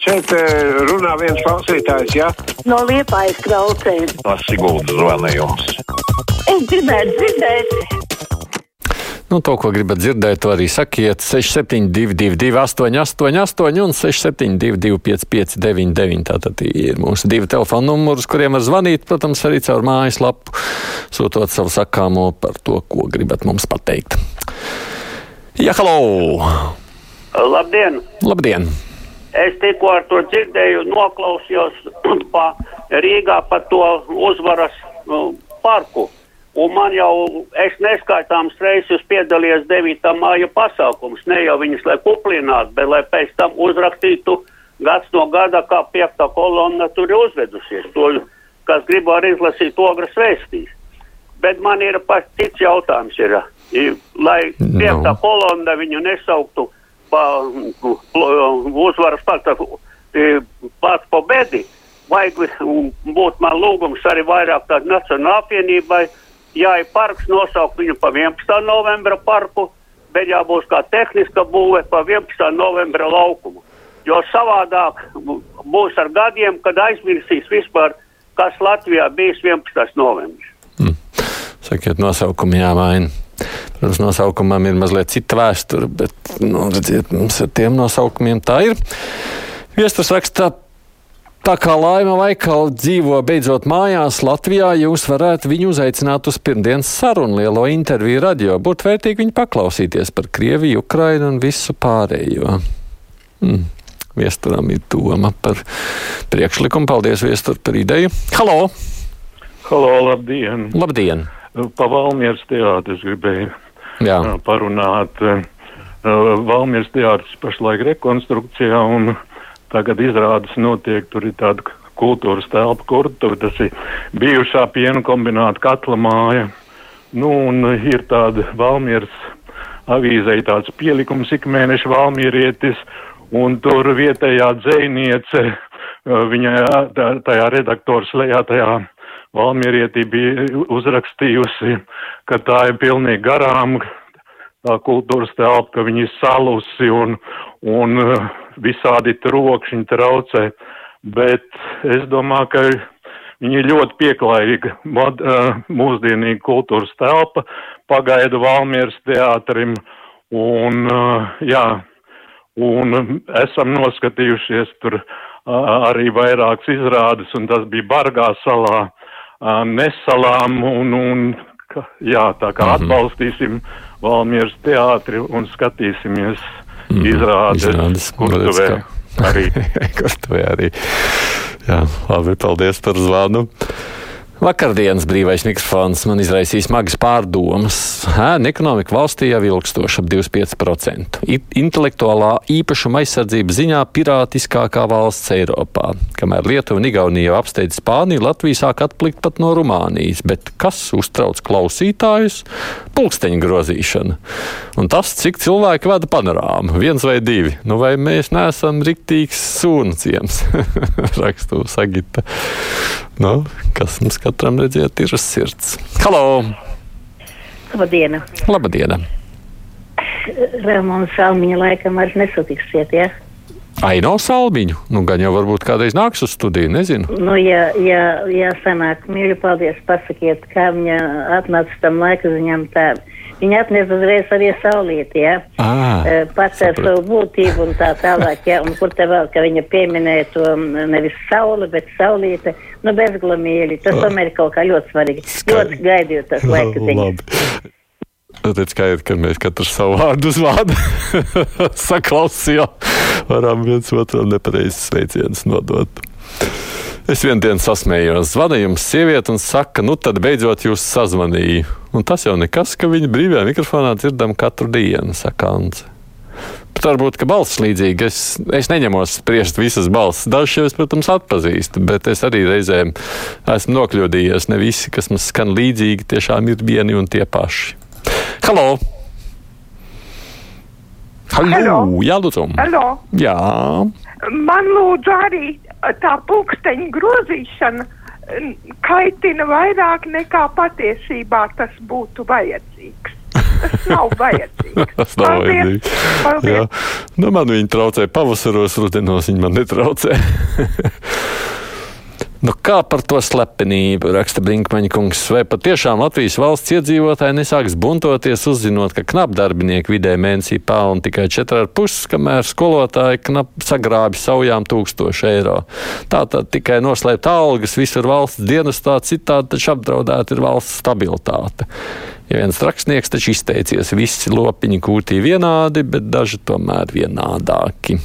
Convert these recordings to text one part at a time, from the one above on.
Šeit eh, runā viens klausītājs, jā? No liepājas kraucēm. No Siguldas zvanījums. Es gribētu dzirdēt. Nu, to, ko gribat dzirdēt, to arī sakiet. 6722, 888, un 672, 559, tātad ir mūsu divi telefona numuri, uz kuriem var zvanīt. Protams, arī caur mājaslapu, sūtot savu sakāmo par to, ko gribat mums pateikt. Jā, halo! Labdien! Labdien! Es tikko ar to dzirdēju, noklausījos pa Rīgā par to uzvaras uh, parku. Un man jau, es neskaitāms reizes piedalījos 9. māja pasākums, ne jau viņas, lai kuplinātu, bet lai pēc tam uzrakstītu gads no gada, kā piekta kolonna tur ir uzvedusies. To, kas grib arī izlasīt ogras vēstīs. Bet man ir pats cits jautājums, ir, lai piekta no. kolonna viņu nesauktu uzvaras pakta pats po bedi. Vajag būt man lūgums arī vairāk tādu nacionālu apvienībai jā, ir parks nosaukt viņu pa 11. novembra parku, bet jābūt kā tehniska būve pa 11. novembra laukumu. Jo savādāk būs ar gadiem, kad aizmirsīs vispār, kas Latvijā bijis 11. novembris. Hmm. Sakiet, nosaukumi jāmaina. Protams, nosaukumam ir mazliet cita vēsture, bet, nu, redziet, mums ar tiem nosaukumiem tā ir. Viesturs raksta Tā kā Laima Vaikala dzīvo beidzot mājās Latvijā, jūs varētu viņu uzaicināt uz pirmdienas sarunu lielo interviju radio. Būtu vērtīgi viņu paklausīties par Krieviju, Ukrainu un visu pārējo. Mm. Viesturam ir doma par priekšlikumu. Paldies, Viestur, par ideju. Halo! Halo, labdien! Labdien! Pa Valmieras teātris gribēju Jā. parunāt. Valmieras teātris pašlaik rekonstrukcijā un Tagad izrādes notiek, tur ir tāda kultūras telpa, kurtuve, tas ir bijušā piena kombināta katla māja. Nu, un ir tāda Valmieras avīzei tāds pielikums ik mēneša Valmierietis, un tur vietējā dzēniece, viņa tajā redaktoras lejā tajā Valmierietī bija uzrakstījusi, ka tā ir pilnīgi garām, tā kultūras telpa, ka viņi ir salusi un, un visādi trokšņi traucē, bet es domāju, ka viņi ir ļoti pieklājīga mod, mūsdienīga kultūras telpa, pagaidu Valmieras teātrim, un jā, un esam noskatījušies tur arī vairākas izrādes, un tas bija Bargā salā, Nesalām, un, un jā, tā kā mhm. atbalstīsim Valmieras teātri un skatīsimies mm, izrādes, izrādes kurtuvē arī. kurtuvē arī. Jā, labi, paldies par zvanu. Vakardienas brīvais mikrofons man izraisīja smagas pārdomas. Ēna ekonomika valstī jau ilgstoši ap 25%. Intelektuālā īpašuma aizsardzība ziņā pirātiskākā valsts Eiropā. Kamēr Lietuva un Igaunija jau apsteidz Spāniju, Latvija sāk atplikt pat no Rumānijas. Bet kas uztrauc klausītājus? Pulksteņa grozīšana. Un tas, cik cilvēki vada panorāmu, viens vai divi. Nu, vai mēs neesam riktīgs sūnaciems? Rakstu Sagita. Nu, kas mums katram redziet ir uz sirds? Halo! Labdien! Labdien! Ramona Salmiņa laikam vairs nesatiksiet, ja? Aino Salmiņu? Nu, gan jau varbūt kādreiz nāks uz studiju, nezinu. Nu, ja, ja, ja sanāk, mīļi, paldies, pasakiet, kā viņa atnāca tam laika ziņām tā Viņa atnesa uzreiz arī saulīti, ja? Ah, pats ar savu būtību un tā tālāk, ja? Un kur te vēl, ka viņa pieminēja to nevis sauli, bet saulīte, nu bezglamīgi. Tas tomēr ir kaut kā ļoti svarīgi. Skaidri. Ļoti gaidīju tas laika ziņas. Tāpēc skaidrs, ka mēs katrs savu vārdu uzvārdu saklausījām, varam viens otram nepareizes sveicienus nodot. Es vienā dienā sasmējos, zvana jums sieviete un saka, nu tad beidzot jūs sazvanīju. Un tas jau nekas, ka viņa brīvajā mikrofonā dzirdam katru dienu, saka Ants. Bet varbūt, ka balss līdzīga. Es, es neņemos spriest visas balss. Dažas jau es, protams, atpazīstu, bet es arī reizēm esmu nokļūdījies. Ne visi, kas mums skan līdzīgi, tiešām ir vieni un tie paši. Halo! Halo! Halo. Jā, lūdzu! Halo. Jā! Man lūdzu arī tā pulksteņa grozīšana kaitina vairāk nekā patiesībā tas būtu vajadzīgs. tas nav vajadzīgs. Tas nav Paldies. vajadzīgs. Paldies. Jā. Nu, man viņa traucē pavasaros, rudenos viņa man netraucē. Nu, kā par to slepenību raksta Brinkmaņa kungs? Vai patiešām Latvijas valsts iedzīvotāji nesāks buntoties, uzzinot, ka knapdarbinieki vidē mēnesī pelna tikai 4,5, kamēr skolotāji knap sagrābi saujām 1000 eiro? Tā tad tikai noslēpt algas, visur valsts dienestā, citādi taču apdraudēta ir valsts stabilitāte. Ja viens rakstnieks taču izteicies, visi lopiņi kūtī vienādi, bet daži tomēr vienādāki.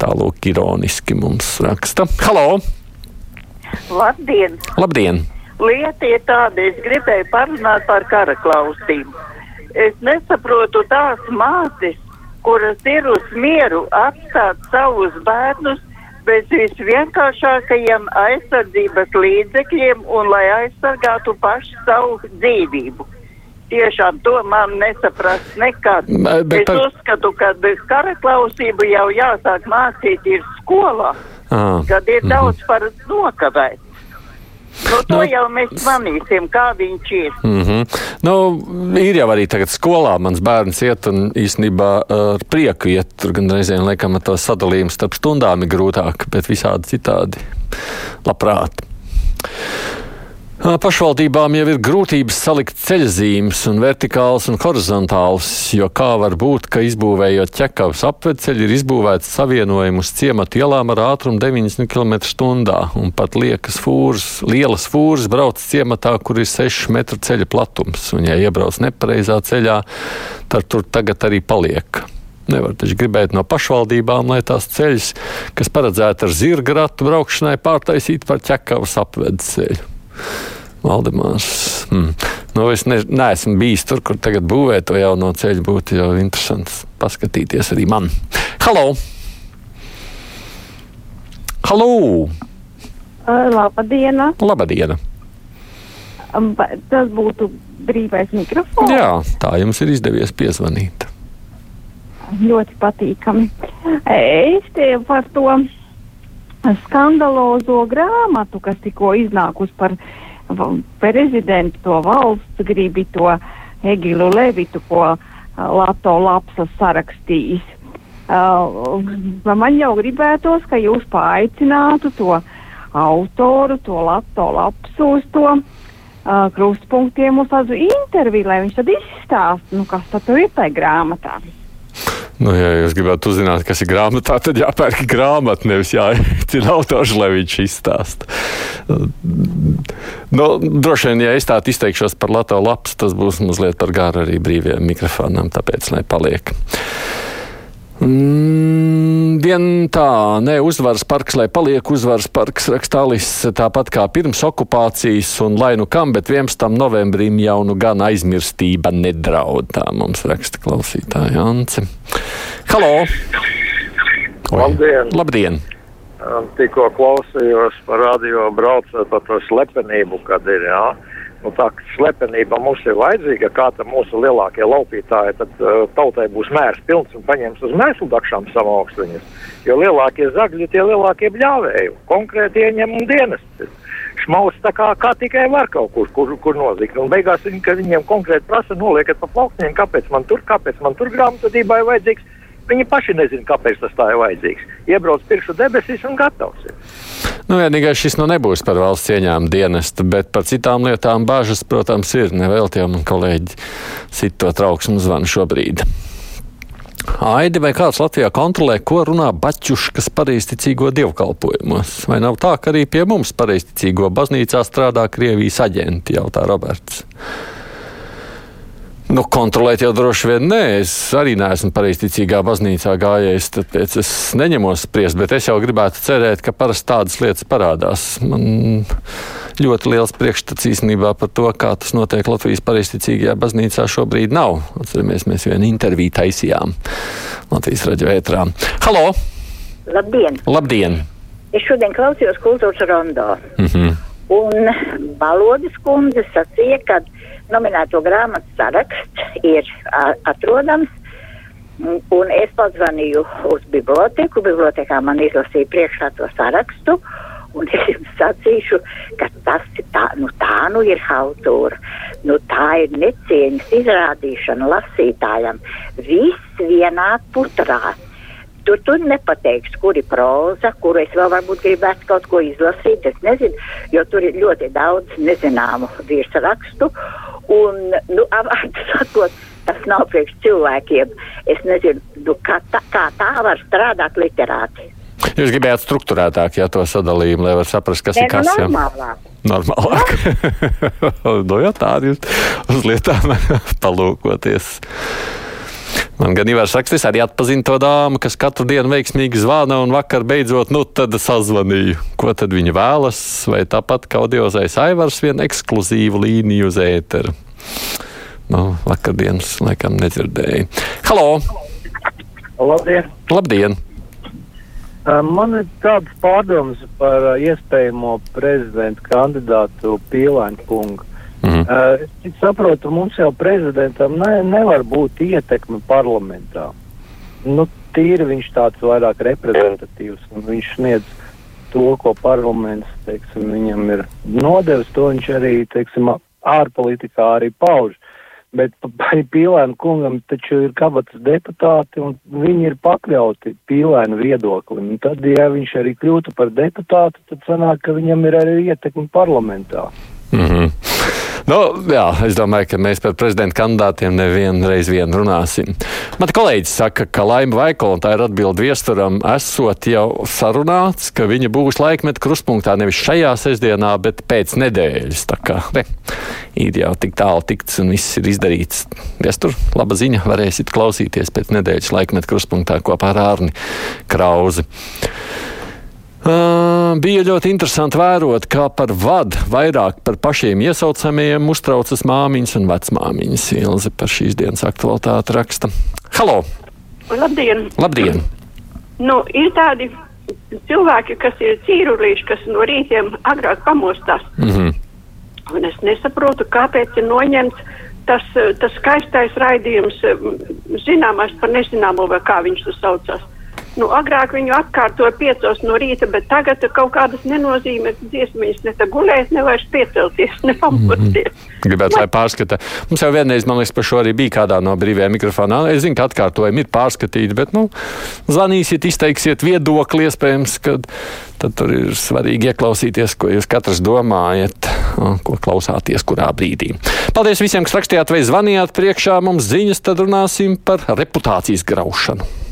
Tālūk, ironiski mums raksta. Halo! Labdien! Labdien! Lieta ir tāda, es gribēju parunāt par kara klausību. Es nesaprotu tās mātes, kuras ir uz mieru atstāt savus bērnus bez visvienkāršākajiem aizsardzības līdzekļiem un lai aizsargātu pašu savu dzīvību. Tiešām to man nesaprast nekad. Bet- es par- uzskatu, ka kara klausību jau jāsāk mācīt ir skolā, À, kad ir daudz par nokavēt. Nu, to Nu, jau mēs manīsim, kā viņš ir. mm -hmm. nu, ir jau arī tagad skolā mans bērns iet un īstenībā ar prieku iet. Tur gan reizēm laikam ar to sadalījumu starp stundām ir grūtāk, bet visādi citādi labprāt. Pašvaldībām jau ir grūtības salikt ceļzīmes, un vertikāls un horizontāls, jo kā var būt, ka izbūvējot ķekavas apveceļu, ir izbūvēts savienojums ciematu ielām ar ātrumu 90 km/h, un pat liekas fūrs, lielas fūras brauc ciematā, kur ir 6 metru ceļa platums, un ja iebrauc nepareizā ceļā, tad tur tagad arī paliek. Nevar taču gribēt no pašvaldībām, lai tās ceļus, kas paredzēti ar zirga ratu braukšanai, pārtaisītu par ķekavas apvedes ceļu. Valdemārs. Hmm. Nu, es ne, neesmu bijis tur, kur tagad būvē to jauno ceļu. Būtu jau interesanti paskatīties arī man. Halo! Halo! Labdien! Labadiena! Tas būtu brīvais mikrofons. Jā, tā jums ir izdevies piezvanīt. Ļoti patīkami. Es te par to skandalozo grāmatu, kas tikko iznākus par v- prezidentu, to valsts gribi, to Egilu Levitu, ko uh, Lato Lapsas sarakstījis. Uh, man jau gribētos, ka jūs paaicinātu to autoru, to Lato Lapsu uz to uh, krustpunktiem uz tādu interviju, lai viņš tad izstāsta, nu, kas tad ir tajā grāmatā. Nu, ja jūs gribētu uzzināt, kas ir grāmatā, tad jāpērk grāmata, nevis jāicina autors, lai viņš izstāsta. Nu, droši vien, ja es tādu izteikšos par Latviju lapas, tas būs mazliet par garu arī brīviem mikrofonam, tāpēc lai paliek. Mm, vien tā, ne uzvaras parks, lai paliek uzvaras parks, rakstālis tāpat kā pirms okupācijas, un lai nu kam, bet 11. novembrim jau nu gan aizmirstība nedraud. Tā mums raksta klausītāja Ance. Halo! Oi. Labdien! Labdien! Tikko klausījos par radio braucot par to slepenību, kad ir, jā. Nu, tā slepenība mums ir vajadzīga, kā tam mūsu lielākie laupītāji, tad uh, tautai būs mērs pilns un paņems uz mēslu dakšām savu augstuņus. Jo lielākie zagļi, tie lielākie bļāvēji, konkrēti ieņem un dienas. Šmaus tā kā, kā tikai var kaut kur, kur, kur nozikt. Un beigās viņi, viņiem konkrēti prasa, noliekat pa plauktiem, kāpēc man tur, kāpēc man tur grāmatvedībā ir vajadzīgs. Viņi paši nezina, kāpēc tas tā ir vajadzīgs. Iebrauc pirkstu debesis un gatavs. Ir. Nu, vienīgais šis nu nebūs par valsts ieņēmumu dienestu, bet par citām lietām bāžas, protams, ir. Nevēl tie man kolēģi sit to trauksmu zvanu šobrīd. Aidi, vai kāds Latvijā kontrolē, ko runā baķuškas pareizticīgo dievkalpojumos? Vai nav tā, ka arī pie mums pareizticīgo baznīcā strādā Krievijas aģenti, jautā Roberts. Nu, kontrolēt jau droši vien nē. Es arī neesmu pareizticīgā baznīcā gājējis, tāpēc es neņemos spriest, bet es jau gribētu cerēt, ka parasti tādas lietas parādās. Man ļoti liels priekšstats īstenībā par to, kā tas notiek Latvijas pareizticīgajā baznīcā šobrīd nav. Atceramies, mēs vienu interviju taisījām Latvijas raģio ētrā. Halo! Labdien! Labdien! Es šodien klausījos kultūras rondā. Mhm. Un Balodis kundze sacīja, ka nominēto grāmatu saraksts ir atrodams. Un- es pazvanīju uz biblioteku. Bibliotekā man izlasīja priekšā to sarakstu. Un es jums sacīšu, ka tas tā, nu tā nu ir autora. Nu tā ir necieņas izrādīšana lasītājam. Viss vienā putrā. Tur tu nepateiks, kur ir proza, kuru es vēl varbūt gribētu kaut ko izlasīt. Es nezinu, jo tur ir ļoti daudz nezināmu virsrakstu. Un, nu, avārds sakot, tas nav priekš cilvēkiem. Es nezinu, nu, kā, tā, kā tā var strādāt literāti. Jūs gribējāt struktūrētāk, ja to sadalījumu, lai var saprast, kas Nē, ir kas. nu, jā? normālāk. Normālāk. no jau tādi jūs uz lietām palūkoties. Man gan Ivars rakstīs, arī atpazina to dāmu, kas katru dienu veiksmīgi zvana un vakar beidzot, nu tad sazvanīju. Ko tad viņa vēlas? Vai tāpat kā audiozais Aivars vienu ekskluzīvu līniju uz ēteru? Nu, vakardienas laikam nedzirdēju. Halo! Labdien! Labdien! Man ir tāds pārdoms par iespējamo prezidenta kandidātu Pīlāņa kungu. Mhm. Uh, Es saprotu, mums jau prezidentam ne, nevar būt ietekme parlamentā. Nu, tīri viņš tāds vairāk reprezentatīvs un viņš sniedz to, ko parlaments teiksim, viņam ir nodevis, to viņš arī teiksim, ārpolitikā arī pauž. Bet Pīlēna kungam taču ir kabatas deputāti, un viņi ir pakļauti Pīlēna viedoklim. Un tad, ja viņš arī kļūtu par deputātu, tad sanāk, ka viņam ir arī ietekme parlamentā. Mm -hmm. Nu, jā, es domāju, ka mēs par prezidenta kandidātiem nevienu reizi vien runāsim. Man kolēģis saka, ka Laima Vaikola, tā ir atbilde viesturam, esot jau sarunāts, ka viņa būs laikmeta kruspunktā nevis šajā sestdienā, bet pēc nedēļas. Tā kā ne, ir jau tik tālu tikts un viss ir izdarīts. Viestur, laba ziņa, varēsit klausīties pēc nedēļas laikmeta kruspunktā kopā ar Ārni Krauzi. Uh, bija ļoti interesanti vērot, kā par vadu vairāk par pašiem iesaucamajiem uztraucas māmiņas un vecmāmiņas. Ilze par šīs dienas aktualitāti raksta. Halo! Labdien! Labdien! Nu, ir tādi cilvēki, kas ir cīrulīši, kas no rītiem agrāk pamostās. Mm -hmm. Un es nesaprotu, kāpēc ir noņemts tas, tas skaistais raidījums, zināmais par nezināmo, vai kā viņš to saucās. Nu, agrāk viņu atkārtoja piecos no rīta, bet tagad kaut kādas nenozīmīgas dziesmas, ne tā gulēt, ne vairs piecelties, ne pamosties. Gribētu, lai pārskata. Mums jau vienreiz, man liekas, par šo arī bija kādā no brīvajiem mikrofonā. Es zinu, ka atkārtojumi ir pārskatīti, bet, nu, zvanīsiet, izteiksiet viedokli, iespējams, ka tad tur ir svarīgi ieklausīties, ko jūs katrs domājat, ko klausāties, kurā brīdī. Paldies visiem, kas rakstījāt vai zvanījāt priekšā mums ziņas, tad runāsim par reputācijas graušanu.